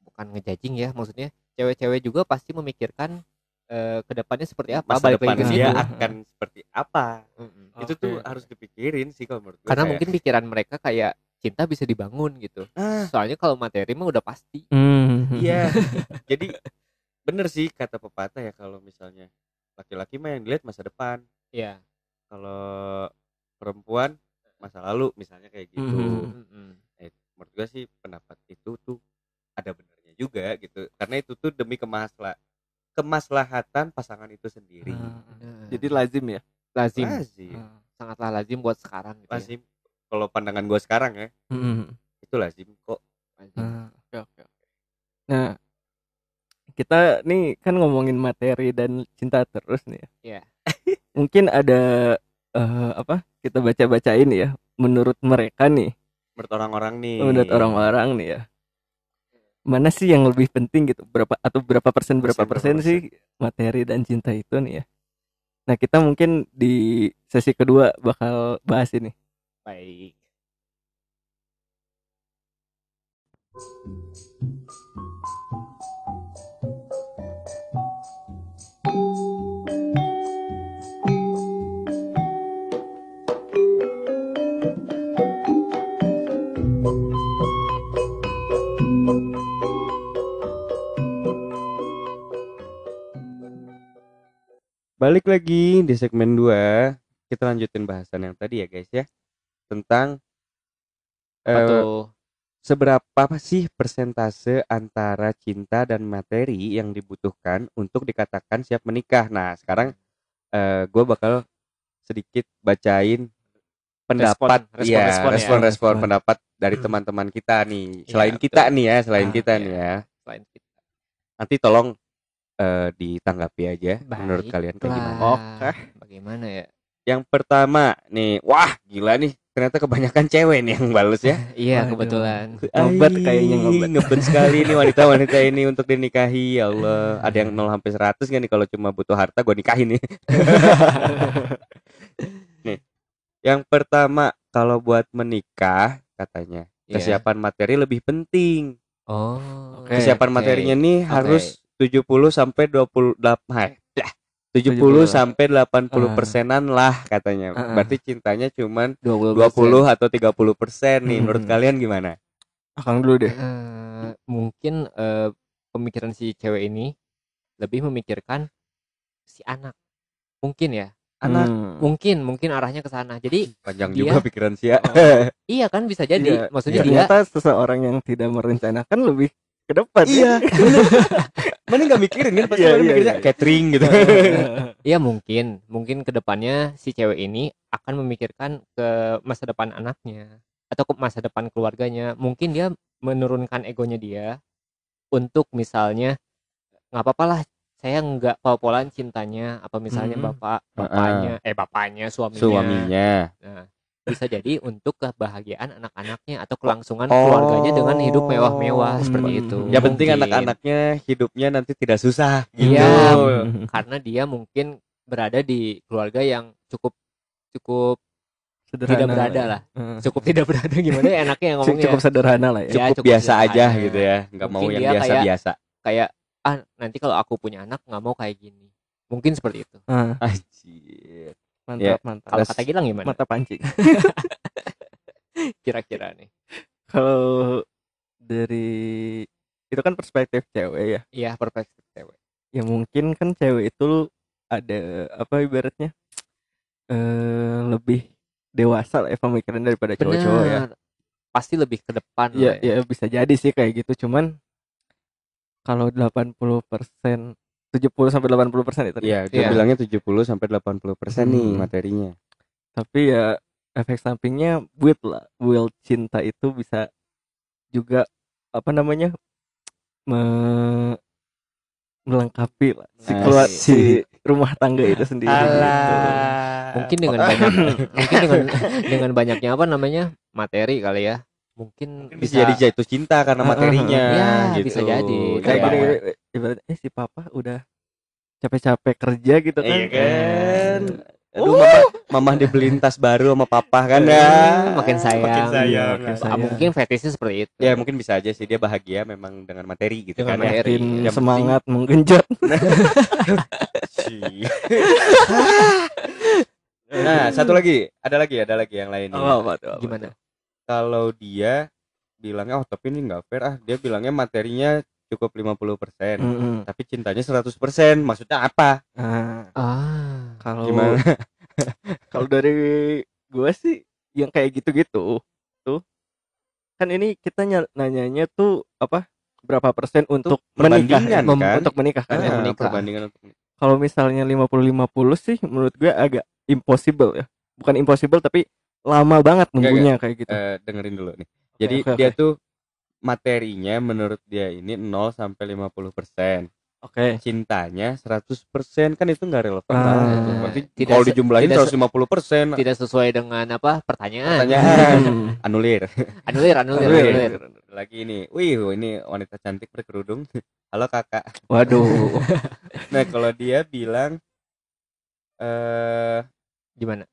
bukan ngejajing ya maksudnya cewek-cewek juga pasti memikirkan eh, ke depannya seperti apa Masa balik depan lagi ke dia situ akan seperti apa. Mm-mm. Itu tuh harus dipikirin sih kalau menurut gue. karena kayak, mungkin pikiran mereka kayak cinta bisa dibangun gitu ah, soalnya kalau materi mah udah pasti Hmm. Iya. Jadi bener sih kata pepatah ya kalau misalnya laki-laki mah yang dilihat masa depan. ya Kalau perempuan masa lalu misalnya kayak gitu. Mhm. Eh, menurut gua sih pendapat itu tuh ada juga gitu. Karena itu tuh demi kemasla kemaslahatan pasangan itu sendiri. Ah, Nah, jadi lazim ya lazim Lazim. Ah. sangatlah lazim buat sekarang gitu ya. Lazim. Kalau pandangan gua sekarang ya, Mhm. itu lazim kok. Lazim. Ah, oke oke oke. Nah, kita nih kan ngomongin materi dan cinta terus nih ya. Iya. Mungkin ada eh, apa? Kita baca-bacain ya. Menurut mereka nih, Menurut orang-orang nih. menurut orang-orang nih ya. Mana sih yang lebih penting gitu? Berapa atau berapa persen berapa Persen, persen sih materi dan cinta itu nih ya? Nah, kita mungkin di sesi kedua bakal bahas ini. baik Balik lagi di segmen 2 Kita lanjutin bahasan yang tadi ya guys ya Tentang apa eh, tuh Seberapa sih persentase antara cinta dan materi yang dibutuhkan untuk dikatakan siap menikah Nah sekarang eh gue bakal sedikit bacain pendapat Respon, iya respon-respon ya. respon-respon Respon. pendapat dari teman-teman kita nih Iya, selain betul. kita nih ya selain Ah, kita iya. nih ya Selain kita. nanti tolong eh, ditanggapi aja menurut kalian kayak gimana. Oke. Bagaimana ya? yang pertama nih wah gila nih ternyata kebanyakan cewek nih yang bales ya Iya, Waduh. kebetulan. Ngebet kayaknya ngebet. ngebet sekali nih wanita-wanita ini untuk dinikahi ya Allah ada yang 0 sampai 100 kan nih kalau cuma butuh harta gue nikahin nih nih yang pertama kalau buat menikah katanya Iya. kesiapan materi lebih penting Oh. Oke, kesiapan oke. materinya nih Oke. harus 70 sampai 28 hai, dah, 70 70. sampai 80 Ah. persenan lah katanya Ah. berarti cintanya cuman 20 20 atau 30 persen nih Hmm. menurut kalian gimana Akang dulu deh. Eh, mungkin eh, pemikiran si cewek ini lebih memikirkan si anak. Mungkin ya. anak Hmm. Mungkin mungkin arahnya ke sana. Jadi panjang Dia- juga pikiran sih ya iya kan bisa jadi. Iya, Maksudnya iya. dia ternyata seseorang yang tidak merencanakan lebih ke depan. Iya. mana nggak mikirin kan pasti mana iya, mikirnya iya. catering gitu Iya mungkin, mungkin ke depannya si cewek ini akan memikirkan ke masa depan anaknya atau ke masa depan keluarganya. Mungkin dia menurunkan egonya dia untuk misalnya nggak apa-apa lah saya nggak pol-polan cintanya apa misalnya Hmm. bapak bapaknya eh bapaknya suaminya suaminya Nah, bisa jadi untuk kebahagiaan anak-anaknya atau kelangsungan keluarganya dengan hidup mewah-mewah Oh. seperti Hmm. itu. yang penting anak-anaknya hidupnya nanti tidak susah gitu Iya. Hmm. karena dia mungkin berada di keluarga yang cukup cukup Sederhana tidak berada ya. lah Heeh. cukup tidak berada gimana ya enaknya yang ngomongnya Cukup sederhana lah ya. Ya, cukup, cukup biasa aja gitu ya nggak mau yang dia kayak- biasa-biasa kayak ah nanti kalau aku punya anak nggak mau kayak gini mungkin seperti itu Ah, Anjir. Mantap, Ya. mantap. kalau kata Gilang gimana mata pancing. kira-kira nih Kalau dari itu kan perspektif cewek ya. iya perspektif cewek Ya mungkin kan cewek itu ada apa ibaratnya eh lebih dewasa lah ya pemikiran daripada cowok-cowok ya. Pasti lebih ke depan Ya, ya. ya bisa jadi sih kayak gitu. Cuman kalau 80 persen 70 sampai 80 persen itu Iya, dia Iya. bilangnya 70 sampai 80 persen nih Hmm. materinya. tapi ya efek sampingnya build lah build cinta itu bisa juga apa namanya me- melengkapi lah si keluar Asik. si rumah tangga itu sendiri gitu. mungkin dengan banyak mungkin dengan dengan banyaknya apa namanya materi kali ya mungkin, Mungkin bisa jadi jatuh cinta karena materinya. Ya, gitu. bisa jadi. kayak gini, gini, ibaratnya eh si papa udah capek-capek kerja gitu kan Iya kan. Eh, Aduh, mama, mama dibeliin tas baru sama papa kan ya. makin sayang. Makin sayang. Iya, makin Ah, sayang. mungkin fetishnya seperti itu Ya mungkin bisa aja sih dia bahagia memang dengan materi gitu Dengan kan ya. materi. makin Yang semangat menggenjot nah, satu lagi, ada lagi, ada lagi yang lain nih. Oh, apa tuh, apa gimana? Kalau dia bilangnya oh tapi ini nggak fair ah, dia bilangnya materinya cukup 50%. Mm-mm. Tapi cintanya 100%. Maksudnya apa? Nah, ah kalau Gimana? kalau dari gue sih yang kayak gitu-gitu tuh kan ini kita ny- nanyanya tuh apa berapa persen untuk menikah kan? untuk menikah kan ya? Ah, menikah. perbandingan untuk kalau misalnya 50-50 sih menurut gue agak impossible ya bukan impossible tapi lama banget nunggunya kayak gitu eh, dengerin dulu nih. Jadi oke, dia oke. tuh materinya menurut dia ini 0 sampai 50%. oke Cintanya 100% kan itu nggak relevan Ah. banget. Berarti Tidak kalau dijumlahin tidak se- 150% tidak sesuai dengan apa pertanyaan pertanyaan anulir. anulir anulir Anulir. anulir Lagi ini. Wih, ini wanita cantik berkerudung. Halo Kakak. waduh Nah, kalau dia bilang eh gimana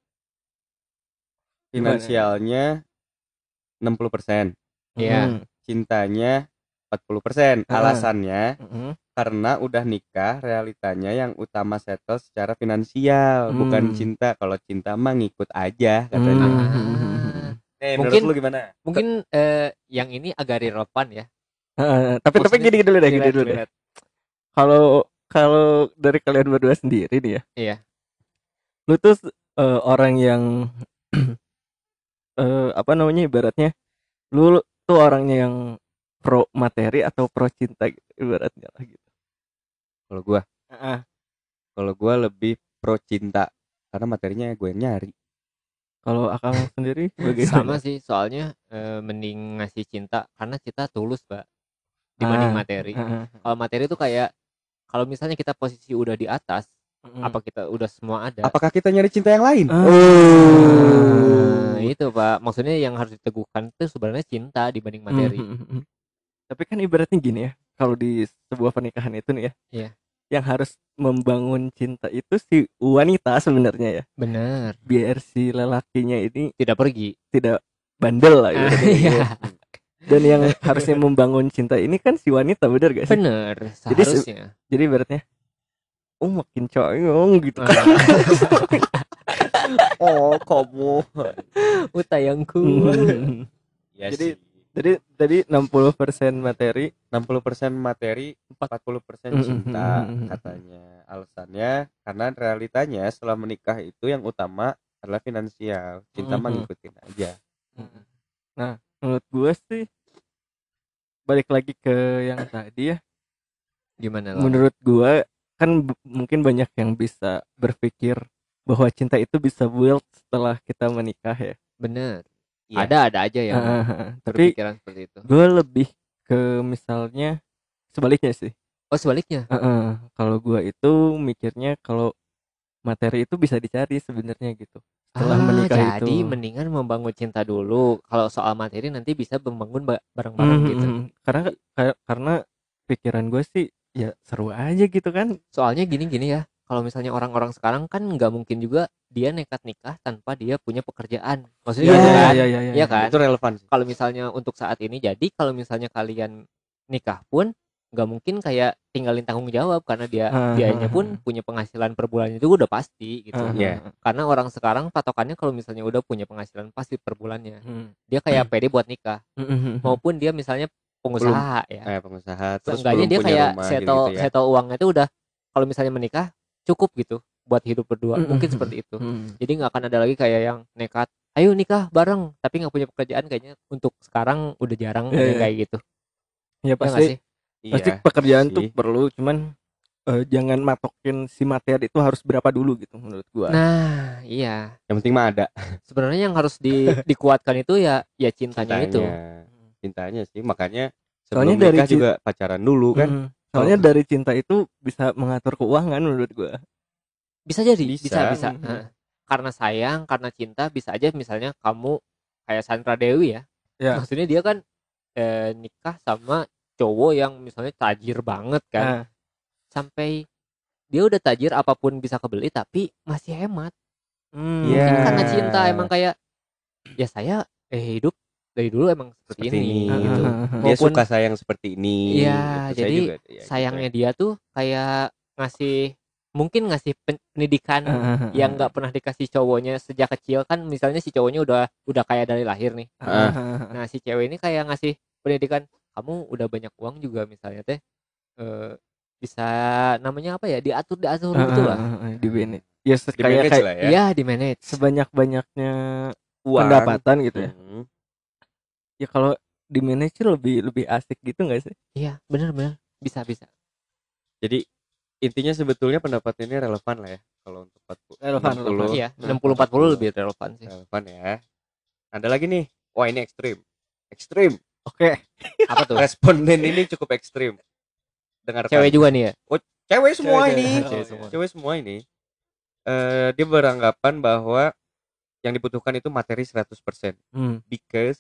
finansialnya 60%, Iya. Mm. cintanya 40%. Ah. Alasannya Mm-mm. karena udah nikah realitanya yang utama settle secara finansial bukan Hmm. cinta kalau cinta mah ngikut aja katanya Hmm. Ah. Eh, Mungkin- lu gimana mungkin eh, yang ini agak relevan ya Heeh, tapi tapi gini dulu deh gini dulu deh kalau kalau dari kalian berdua sendiri nih ya Iya. lu tuh eh, orang yang eh, apa namanya ibaratnya lu tuh orangnya yang pro materi atau pro cinta gitu ibaratnya lah gitu kalau gua Heeh. kalau gua lebih pro cinta karena materinya gue yang nyari Kalau akang sendiri sama bagaimana? sih soalnya eh, mending ngasih cinta karena kita tulus pak dibanding Ah, materi Heeh. kalau materi itu kayak kalau misalnya kita posisi udah di atas Mm. apa kita udah semua ada apakah kita nyari cinta yang lain Ah. Nah, itu pak maksudnya yang harus diteguhkan itu sebenarnya cinta dibanding materi Mhm, mhm. Tapi kan ibaratnya gini ya, kalau di sebuah pernikahan itu nih ya, Iya. yang harus membangun cinta itu si wanita sebenarnya ya, bener biar si lelakinya ini tidak pergi tidak bandel lah. Ah, ibaratnya gitu. iya. Dan yang harusnya membangun cinta ini kan si wanita, bener gak sih? bener Jadi seharusnya Jadi ibaratnya, oh makin coyong gitu kan. oh kamu. Utayangku. Hmm. ya Jadi- sih. Jadi tadi 60% materi, 60% materi 40% Mm, cinta katanya. Alasannya karena realitanya setelah menikah itu yang utama adalah finansial. Cinta mah Mhm. ngikutin aja menurut gue sih balik lagi ke yang tadi ya. gimana lah menurut gua kan mungkin banyak yang bisa berpikir bahwa cinta itu bisa build setelah kita menikah ya. bener Iya. ada ada aja Ah, tapi seperti itu gue lebih ke misalnya sebaliknya sih. oh sebaliknya Heeh, kalau gua itu mikirnya kalau materi itu bisa dicari sebenarnya gitu. Setelah Ah, menikah jadi itu. mendingan membangun cinta dulu kalau soal materi nanti bisa membangun ba- bareng-bareng Mhm, gitu mhm. Karena karena pikiran gue sih ya seru aja gitu kan. soalnya gini-gini ya kalau misalnya orang-orang sekarang kan nggak mungkin juga dia nekat nikah tanpa dia punya pekerjaan. Maksudnya gitu kan? iya iya Iya. Kan? itu relevan kalau misalnya untuk saat ini jadi kalau misalnya kalian nikah pun nggak mungkin kayak tinggalin tanggung jawab karena dia dianya ah, pun punya penghasilan per bulannya itu udah pasti gitu. Ah, Iya. ah, ah. karena orang sekarang patokannya kalau misalnya udah punya penghasilan pasti per bulannya. Hmm. dia kayak pede buat nikah. Mhm, mhm. maupun dia misalnya pengusaha ya. Kayak pengusaha terus seenggaknya belum dia kayak rumah settle gitu-gitu ya. settle uangnya itu udah kalau misalnya menikah cukup gitu buat hidup berdua Mm-mm. mungkin seperti itu Hmm. jadi nggak akan ada lagi kayak yang nekat ayo nikah bareng tapi nggak punya pekerjaan kayaknya untuk sekarang udah jarang Iya, ada yang iya. kayak gitu Ya ya nggak pasti sih pasti iya pekerjaan sih. tuh perlu cuman eh, jangan matokin si materi itu harus berapa dulu gitu menurut gua. nah iya yang penting mah ada sebenarnya yang harus di, dikuatkan itu ya ya cintanya, itu cintanya sih makanya Soalnya sebelum dari nikah ci- juga pacaran dulu kan Mm. Soalnya dari cinta itu bisa mengatur keuangan menurut gua. bisa jadi Bisa. bisa bisa, Mhm. Nah, karena sayang karena cinta bisa aja misalnya kamu kayak Sandra Dewi ya Ya. maksudnya dia kan eh, nikah sama cowok yang misalnya tajir banget kan Nah, sampai dia udah tajir apa pun bisa kebeli tapi masih hemat hmm, Iya. mungkin karena cinta emang kayak ya saya eh hidup dari dulu emang seperti, Seperti ini, ini. gitu dia Maupun- suka sayang seperti ini Iya, gitu. Saya jadi juga, ya, gitu. sayangnya dia tuh kayak ngasih mungkin ngasih pen- pendidikan Ah, yang nggak pernah dikasih cowoknya sejak kecil kan misalnya si cowoknya udah udah kaya dari lahir nih Ah, nah si cewek ini kayak ngasih pendidikan kamu udah banyak uang juga misalnya teh eh, bisa namanya apa ya diatur diatur gitu lah di manage. Ya kayak manage kayak ya iya di manage sebanyak banyaknya Uang. pendapatan gitu ya. Ya kalau di manage sih lebih lebih asik gitu nggak sih? iya bener bener. Bisa bisa. Jadi intinya sebetulnya pendapat ini relevan lah ya kalau untuk 40 Relevan, 60, relevan. iya. Nah, 60 40 lebih relevan sih. Relevan ya. Ada lagi nih. Wah ini ekstrim. Ekstrim. Oke. apa tuh? Responden ini cukup ekstrim. Dengarkan. Cewek juga nih ya? Cewek semua Cewek, ini. cewek. Cewek semua. cewek semua ini. Eh dia beranggapan bahwa yang dibutuhkan itu materi 100% Hmm. because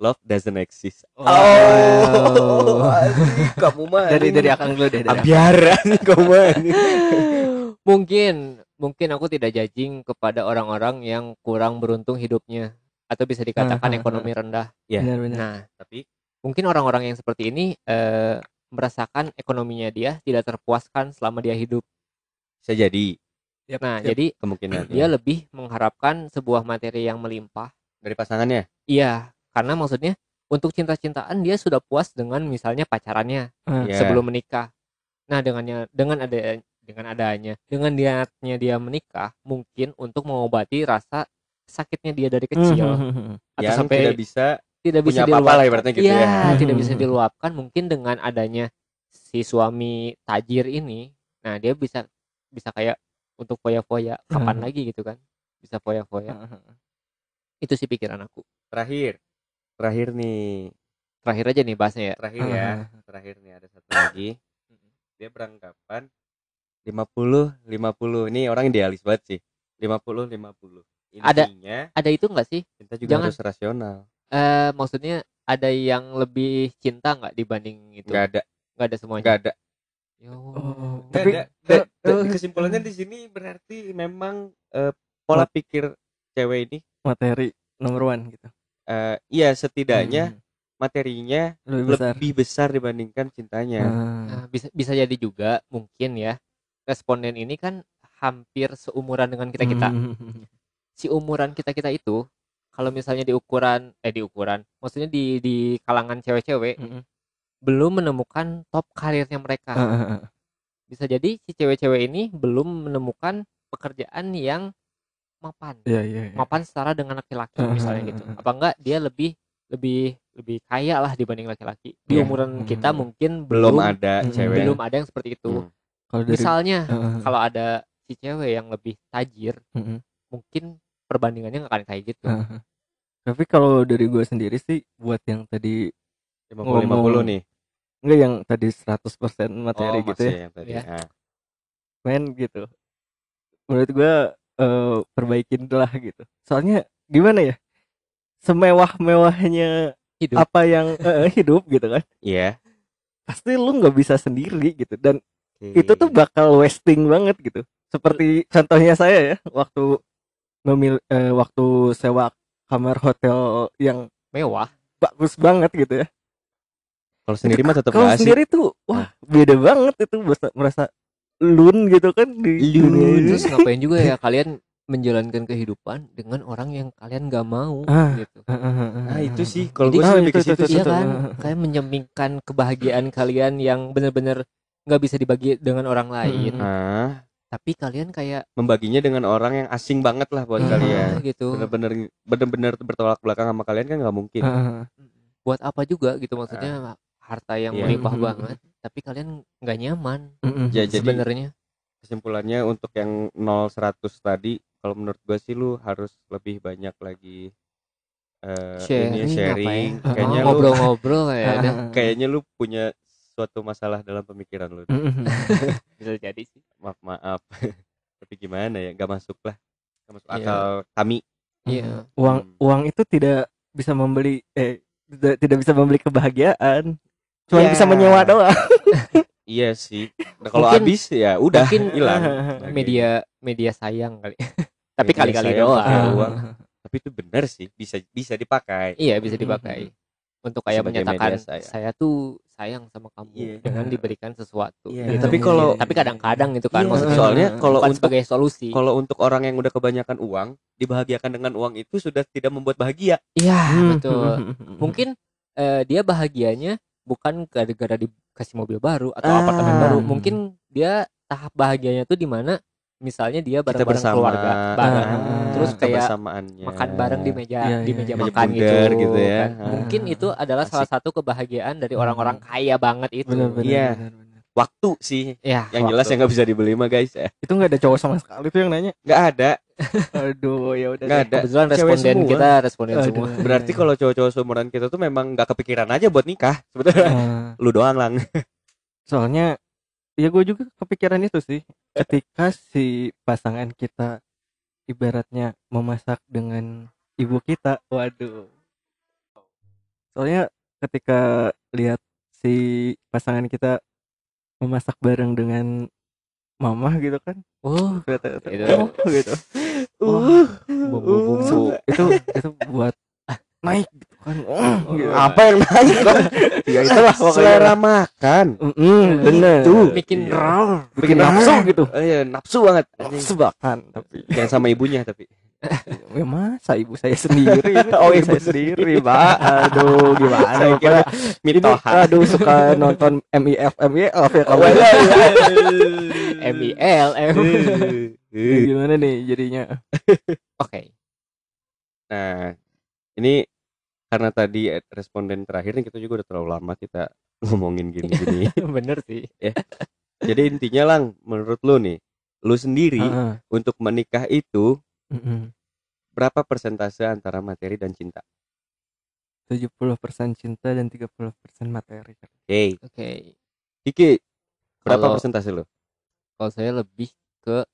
love doesn't exist Oh. asik, kamu mah dari dari akang dulu deh. Dari akang. ambiara nih kamu mah mungkin mungkin aku tidak judging kepada orang-orang yang kurang beruntung hidupnya atau bisa dikatakan ekonomi rendah. Ya. Benar-benar. Nah, tapi mungkin orang-orang yang seperti ini eh, merasakan ekonominya dia tidak terpuaskan selama dia hidup. bisa jadi Nah, yap. jadi kemungkinan dia lebih mengharapkan sebuah materi yang melimpah. dari pasangannya Iya, karena maksudnya untuk cinta-cintaan dia sudah puas dengan misalnya pacarannya Ah. Ya. sebelum menikah. Nah, dengannya dengan ada dengan adanya dengan niatnya dia menikah mungkin untuk mengobati rasa sakitnya dia dari kecil Hmm. atau yang sampai tidak bisa tidak bisa lah diluapkan. ibaratnya gitu Iya, ya. tidak bisa diluapkan mungkin dengan adanya si suami tajir ini. Nah, dia bisa bisa kayak untuk foya-foya kapan Hmm. lagi gitu kan bisa foya-foya Heeh. itu sih pikiran aku terakhir terakhir nih. Terakhir aja nih bahasnya ya? Terakhir ya. Terakhir nih ada satu lagi. Dia beranggapan 50 50 ini orang idealis banget sih. 50 50 Ada- intinya ada itu nggak sih? kita juga jangan- harus rasional. Eh maksudnya ada yang lebih cinta nggak dibanding itu? Nggak ada. Nggak ada semuanya? Nggak ada. Yo. Oh, Nggak tapi ada. Kesimpulannya di sini berarti memang eh, pola pikir cewek ini materi nomor one gitu eh, iya setidaknya Hmm. materinya lebih besar lebih besar dibandingkan cintanya Ah. Nah, bisa bisa jadi juga mungkin ya responden ini kan hampir seumuran dengan kita kita Hmm. si umuran kita kita itu kalau misalnya di ukuran eh di ukuran maksudnya di di kalangan cewek-cewek Mm-mm. belum menemukan top karirnya mereka ah. bisa jadi si cewek-cewek ini belum menemukan pekerjaan yang mapan Iya iya. iya. mapan setara dengan laki-laki misalnya gitu apa enggak dia lebih lebih lebih kaya lah dibanding laki-laki di Iya. umuran kita Hmm. mungkin belum belum ada Hmm, cewek belum ada yang seperti itu Hmm. Kalau dari misalnya ah. kalau ada si cewek yang lebih tajir Mm-mm. mungkin perbandingannya nggak akan kayak gitu ah. Tapi kalau dari gue sendiri sih buat yang tadi 50 50 Ngomong nih enggak yang tadi 100% materi oh, gitu ya. yang tadi Iya. Ah. Men gitu. Menurut gue eh, perbaikin lah gitu. Soalnya gimana ya? Semewah-mewahnya hidup apa yang eh, hidup gitu kan. iya Pasti lu nggak bisa sendiri gitu dan Oke. itu tuh bakal wasting banget gitu seperti contohnya saya ya waktu memil eh, waktu sewa kamar hotel yang mewah bagus banget gitu ya kalau sendiri mah tetap kalau sendiri tuh wah beda banget itu merasa lun gitu kan di Lun. terus ngapain juga ya kalian menjalankan kehidupan dengan orang yang kalian gak mau Ah. gitu. nah itu sih kalau Jadi- gue sih Ah, lebih ke itu, situ itu, sih iya itu. kan? Kalian menyemingkan kebahagiaan kalian yang bener-bener nggak bisa dibagi dengan orang lain. Hmm. nah tapi kalian kayak membaginya dengan orang yang asing banget lah buat ah, kalian. gitu. Bener-bener bener-bener bertolak belakang sama kalian kan nggak mungkin. Ah, buat apa juga gitu maksudnya? Harta yang Iya. melimpah banget tapi kalian nggak nyaman mm-mm. Ya, jadi- sebenarnya. kesimpulannya untuk yang 0 100 tadi kalau menurut gue sih lu harus lebih banyak lagi eh sharing, ini sharing ya? kayaknya Oh, lu ngobrol-ngobrol ya. Udah. kayaknya lu punya suatu masalah dalam pemikiran lu. Bisa jadi sih. Maaf maaf. Tapi gimana ya? Nggak masuk lah. Nggak masuk Iya. akal kami. Iya. Uang Hmm. uang itu tidak bisa membeli eh tidak, tidak bisa membeli kebahagiaan cuma Ya. bisa menyewa doang. Iya sih. Nah, kalau Mungkin- habis ya udah mungkin hilang. Ah, media media sayang kali. Tapi kali-kali doang. tapi itu benar sih bisa bisa dipakai. Iya bisa Mhm. dipakai. Untuk kayak Sebagai menyatakan media sayang. saya tuh sayang sama kamu Iya. dengan diberikan sesuatu Iya, gitu. tapi kalau- tapi kadang-kadang itu kan maksudnya soalnya kalau untuk sebagai solusi. kalau untuk orang yang udah kebanyakan uang dibahagiakan dengan uang itu sudah tidak membuat bahagia. Iya Hmm. betul. Mungkin eh, dia bahagianya bukan gara-gara dikasih mobil baru atau Ah. apartemen baru mungkin dia tahap bahagianya tuh di mana misalnya dia bareng-bareng bersama keluarga bareng Ah. terus kayak makan bareng di meja Iya, di iya, meja iya. makan Meja gitu, gitu ya. kan. Ah. mungkin itu adalah salah Asik. satu kebahagiaan dari Hmm. orang-orang kaya banget itu benar-benar Iya. benar-benar. waktu sih ya yang jelas waktu. yang nggak bisa dibeli mah guys ya itu nggak ada cowok sama sekali tuh yang nanya nggak ada aduh ya udah nggak deh. ada. Kebetulan responden semua. kita responden Aduh. semua. Berarti kalau cowok-cowok seumuran kita tuh memang nggak kepikiran aja buat nikah sebetulnya Ah, lu doang lang. Soalnya ya gue juga kepikiran itu sih. Ketika si pasangan kita ibaratnya memasak dengan ibu kita. Waduh. Soalnya ketika lihat si pasangan kita memasak bareng dengan mama gitu kan. Oh. Ternyata Itu. oh, gitu. Uh, bumbu-bumbu. Itu itu buat naik gitu kan. Oh, gitu. apa yang naik? Bang? ya itulah selera makan. Mm, bener. Tuh. bikin Iya. raw bikin nafsu gitu. Oh iya, nafsu banget nafsu bahkan tapi. Yang sama ibunya tapi. Ya masa ibu saya sendiri? Oh, oh ibu saya sendiri pak. Aduh gimana Saya kira mitoha aduh suka nonton MIF MIF ya kamu MIL M Ya, gimana nih jadinya? Oke. Nah, ini karena tadi responden terakhir nih kita juga udah terlalu lama kita ngomongin gini-gini. bener sih. Jadi intinya lang, menurut lu nih, lu sendiri Heeh. untuk menikah itu Mm-mm. berapa persentase antara materi dan cinta? 70% cinta dan 30% materi. Oke. Oke. Kiki berapa Kalau- persentase lu kalau saya lebih ke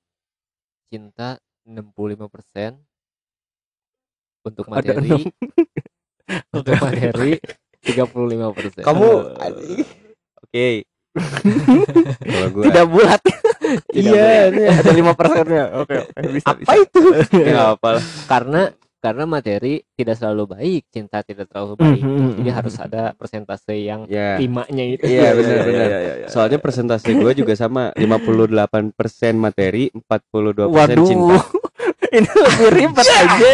cinta 65% untuk Ada materi enam. untuk materi 35% kamu oke. Kalau gua tidak bulat. Iya bulat. ada lima persennya. Oke oke. Bisa apa bisa. itu? Ya apa karena karena materi tidak selalu baik cinta tidak terlalu baik. Mhm, jadi mhm. harus ada persentase yang ya. limanya itu. Iya, benar, benar. iya, soalnya persentase gue juga sama 58% materi 42% waduh. cinta. Ini lebih ribet aja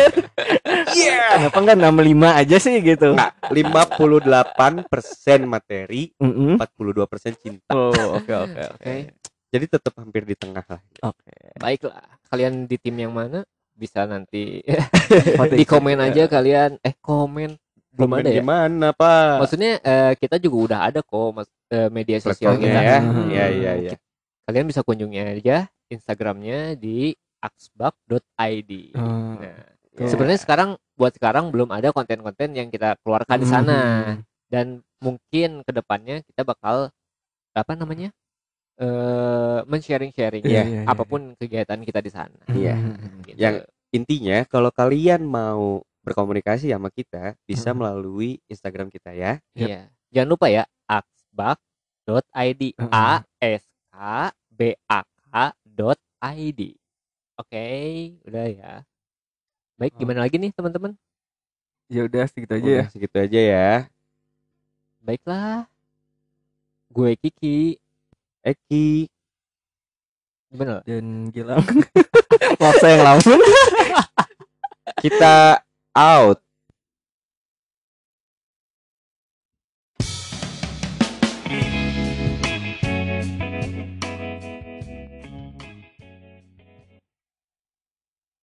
Iya. kenapa enggak 65 aja sih gitu? Nggak, 58% materi Mm-mm. 42% cinta. Oh oke oke oke. Oke. jadi tetap hampir di tengah lah. Oke. Baiklah kalian di tim yang mana bisa nanti di komen aja kalian. Eh komen? Belum ada ya? gimana pak? Maksudnya eh, kita juga udah ada kok mas, eh, media sosial kita. ya. Hmm. iya iya iya. Kalian bisa kunjungi aja instagramnya di axbak.id Hmm. nah Ya. sebenarnya sekarang buat sekarang belum ada konten-konten yang kita keluarkan di sana. Hmm. dan mungkin ke depannya kita bakal apa namanya eh men-sharing-sharing Iya, ya iya, iya, apa pun kegiatan kita di sana Iya. Hmm. Gitu. Yang- intinya kalau kalian mau berkomunikasi sama kita bisa Hmm. melalui Instagram kita ya. Iya. Jangan lupa ya axbak.id Heeh. a s k b a k dot id. Oke, udah ya. Baik, gimana lagi nih teman-teman? ya udah segitu aja ya segitu aja ya Baiklah. Gue Kiki. Eki. Gimana? dan Gilang. Yang lamun kita out